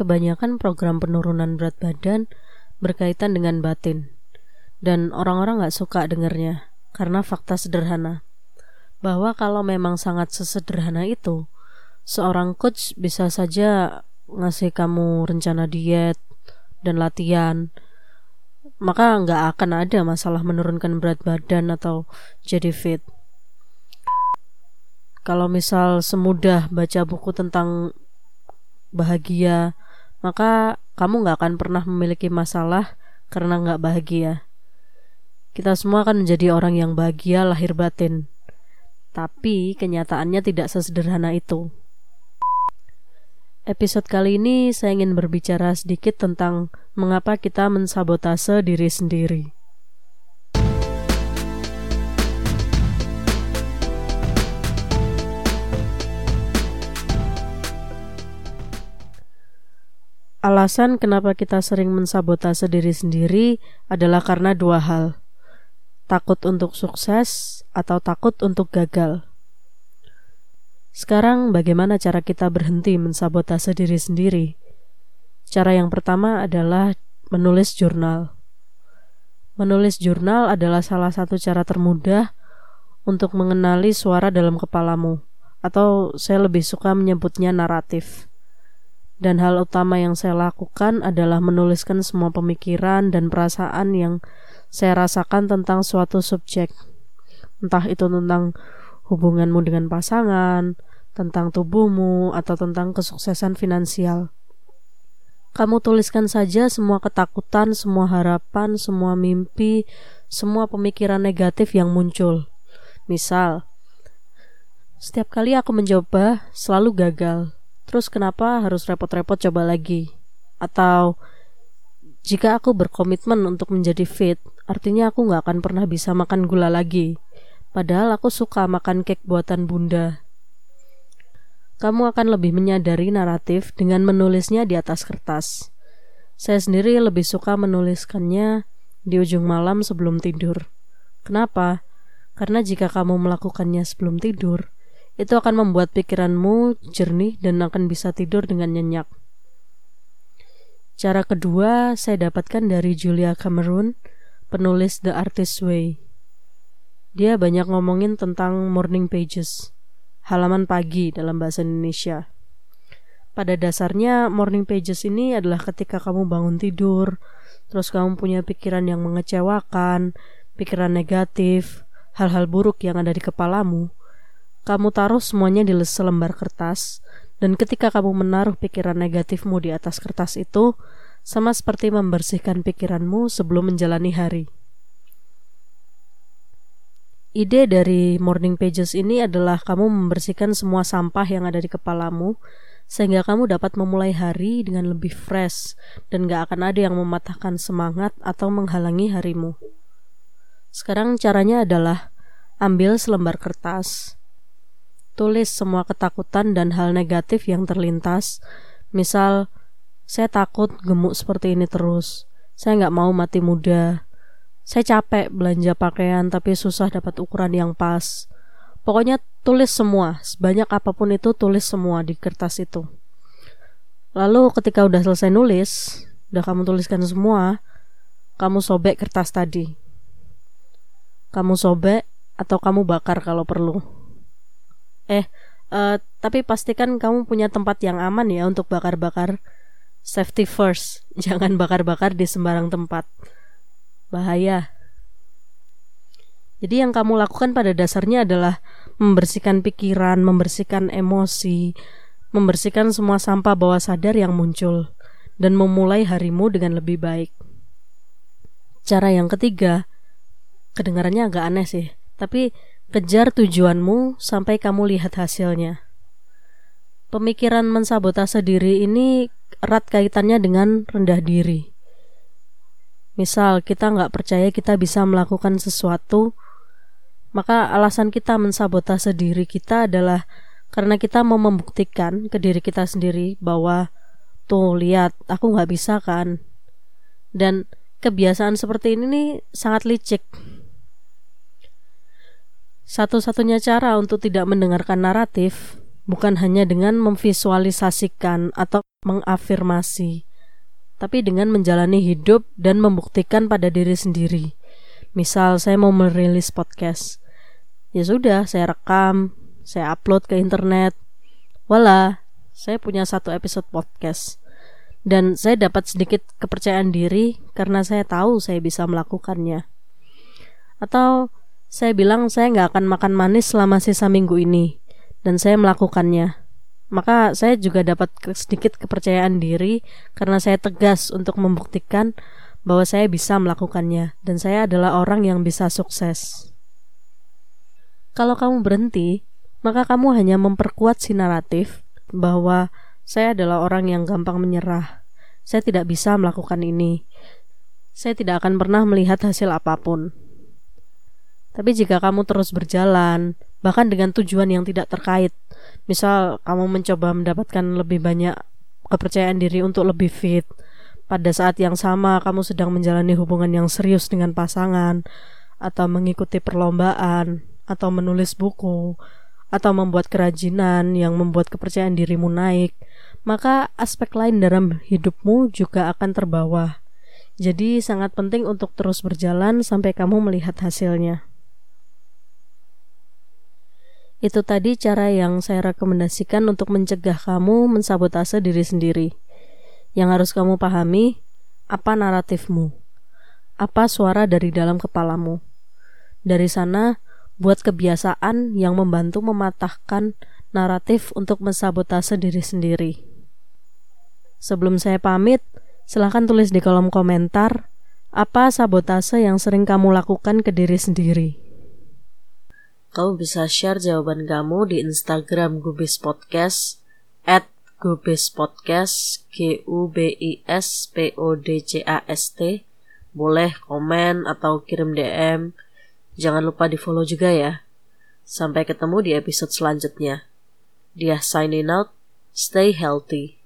kebanyakan program penurunan berat badan berkaitan dengan batin. Dan orang-orang gak suka dengernya karena fakta sederhana. Bahwa kalau memang sangat sesederhana itu, seorang coach bisa saja ngasih kamu rencana diet dan latihan, maka nggak akan ada masalah menurunkan berat badan atau jadi fit. Kalau misal semudah baca buku tentang bahagia, maka kamu nggak akan pernah memiliki masalah karena nggak bahagia. Kita semua akan menjadi orang yang bahagia lahir batin, tapi kenyataannya tidak sesederhana itu. Episode kali ini saya ingin berbicara sedikit tentang mengapa kita mensabotase diri sendiri. Alasan kenapa kita sering mensabotase diri sendiri adalah karena dua hal. Takut untuk sukses atau takut untuk gagal. Sekarang bagaimana cara kita berhenti mensabotase diri sendiri? Cara yang pertama adalah menulis jurnal. Menulis jurnal adalah salah satu cara termudah untuk mengenali suara dalam kepalamu, atau saya lebih suka menyebutnya naratif dan hal utama yang saya lakukan adalah menuliskan semua pemikiran dan perasaan yang saya rasakan tentang suatu subjek. Entah itu tentang hubunganmu dengan pasangan, tentang tubuhmu, atau tentang kesuksesan finansial. Kamu tuliskan saja semua ketakutan, semua harapan, semua mimpi, semua pemikiran negatif yang muncul. Misal, setiap kali aku mencoba, selalu gagal Terus kenapa harus repot-repot coba lagi? Atau jika aku berkomitmen untuk menjadi fit, artinya aku gak akan pernah bisa makan gula lagi. Padahal aku suka makan cake buatan bunda. Kamu akan lebih menyadari naratif dengan menulisnya di atas kertas. Saya sendiri lebih suka menuliskannya di ujung malam sebelum tidur. Kenapa? Karena jika kamu melakukannya sebelum tidur, itu akan membuat pikiranmu jernih dan akan bisa tidur dengan nyenyak. Cara kedua saya dapatkan dari Julia Cameron, penulis The Artist Way. Dia banyak ngomongin tentang morning pages, halaman pagi dalam bahasa Indonesia. Pada dasarnya morning pages ini adalah ketika kamu bangun tidur, terus kamu punya pikiran yang mengecewakan, pikiran negatif, hal-hal buruk yang ada di kepalamu kamu taruh semuanya di selembar kertas, dan ketika kamu menaruh pikiran negatifmu di atas kertas itu, sama seperti membersihkan pikiranmu sebelum menjalani hari. Ide dari morning pages ini adalah kamu membersihkan semua sampah yang ada di kepalamu, sehingga kamu dapat memulai hari dengan lebih fresh dan gak akan ada yang mematahkan semangat atau menghalangi harimu. Sekarang caranya adalah ambil selembar kertas, tulis semua ketakutan dan hal negatif yang terlintas. Misal, saya takut gemuk seperti ini terus. Saya nggak mau mati muda. Saya capek belanja pakaian tapi susah dapat ukuran yang pas. Pokoknya tulis semua, sebanyak apa pun itu tulis semua di kertas itu. Lalu ketika udah selesai nulis, udah kamu tuliskan semua, kamu sobek kertas tadi. Kamu sobek atau kamu bakar kalau perlu. Eh, uh, tapi pastikan kamu punya tempat yang aman ya untuk bakar-bakar. Safety first, jangan bakar-bakar di sembarang tempat. Bahaya. Jadi yang kamu lakukan pada dasarnya adalah membersihkan pikiran, membersihkan emosi, membersihkan semua sampah bawah sadar yang muncul, dan memulai harimu dengan lebih baik. Cara yang ketiga, kedengarannya agak aneh sih, tapi Kejar tujuanmu sampai kamu lihat hasilnya. Pemikiran mensabotase diri ini erat kaitannya dengan rendah diri. Misal kita nggak percaya kita bisa melakukan sesuatu, maka alasan kita mensabotase diri kita adalah karena kita mau membuktikan ke diri kita sendiri bahwa tuh lihat aku nggak bisa kan. Dan kebiasaan seperti ini nih sangat licik satu-satunya cara untuk tidak mendengarkan naratif bukan hanya dengan memvisualisasikan atau mengafirmasi, tapi dengan menjalani hidup dan membuktikan pada diri sendiri. Misal saya mau merilis podcast. Ya sudah, saya rekam, saya upload ke internet. Wala, saya punya satu episode podcast. Dan saya dapat sedikit kepercayaan diri karena saya tahu saya bisa melakukannya. Atau saya bilang saya nggak akan makan manis selama sisa minggu ini. Dan saya melakukannya maka saya juga dapat sedikit kepercayaan diri karena saya tegas untuk membuktikan bahwa saya bisa melakukannya dan saya adalah orang yang bisa sukses. Kalau kamu berhenti, maka kamu hanya memperkuat si naratif bahwa saya adalah orang yang gampang menyerah. Saya tidak bisa melakukan ini. Saya tidak akan pernah melihat hasil apa pun. Tapi jika kamu terus berjalan, bahkan dengan tujuan yang tidak terkait, misal kamu mencoba mendapatkan lebih banyak kepercayaan diri untuk lebih fit pada saat yang sama kamu sedang menjalani hubungan yang serius dengan pasangan atau mengikuti perlombaan atau menulis buku atau membuat kerajinan yang membuat kepercayaan dirimu naik maka aspek lain dalam hidupmu juga akan terbawa jadi sangat penting untuk terus berjalan sampai kamu melihat hasilnya itu tadi cara yang saya rekomendasikan untuk mencegah kamu mensabotase diri sendiri. Yang harus kamu pahami, apa naratifmu? Apa suara dari dalam kepalamu? Dari sana, buat kebiasaan yang membantu mematahkan naratif untuk mensabotase diri sendiri. Sebelum saya pamit, silahkan tulis di kolom komentar apa sabotase yang sering kamu lakukan ke diri sendiri. Kamu bisa share jawaban kamu di Instagram Gubis Podcast at Gubis Podcast G U B I S P O D C A S T. Boleh komen atau kirim DM. Jangan lupa di follow juga ya. Sampai ketemu di episode selanjutnya. Dia signing out. Stay healthy.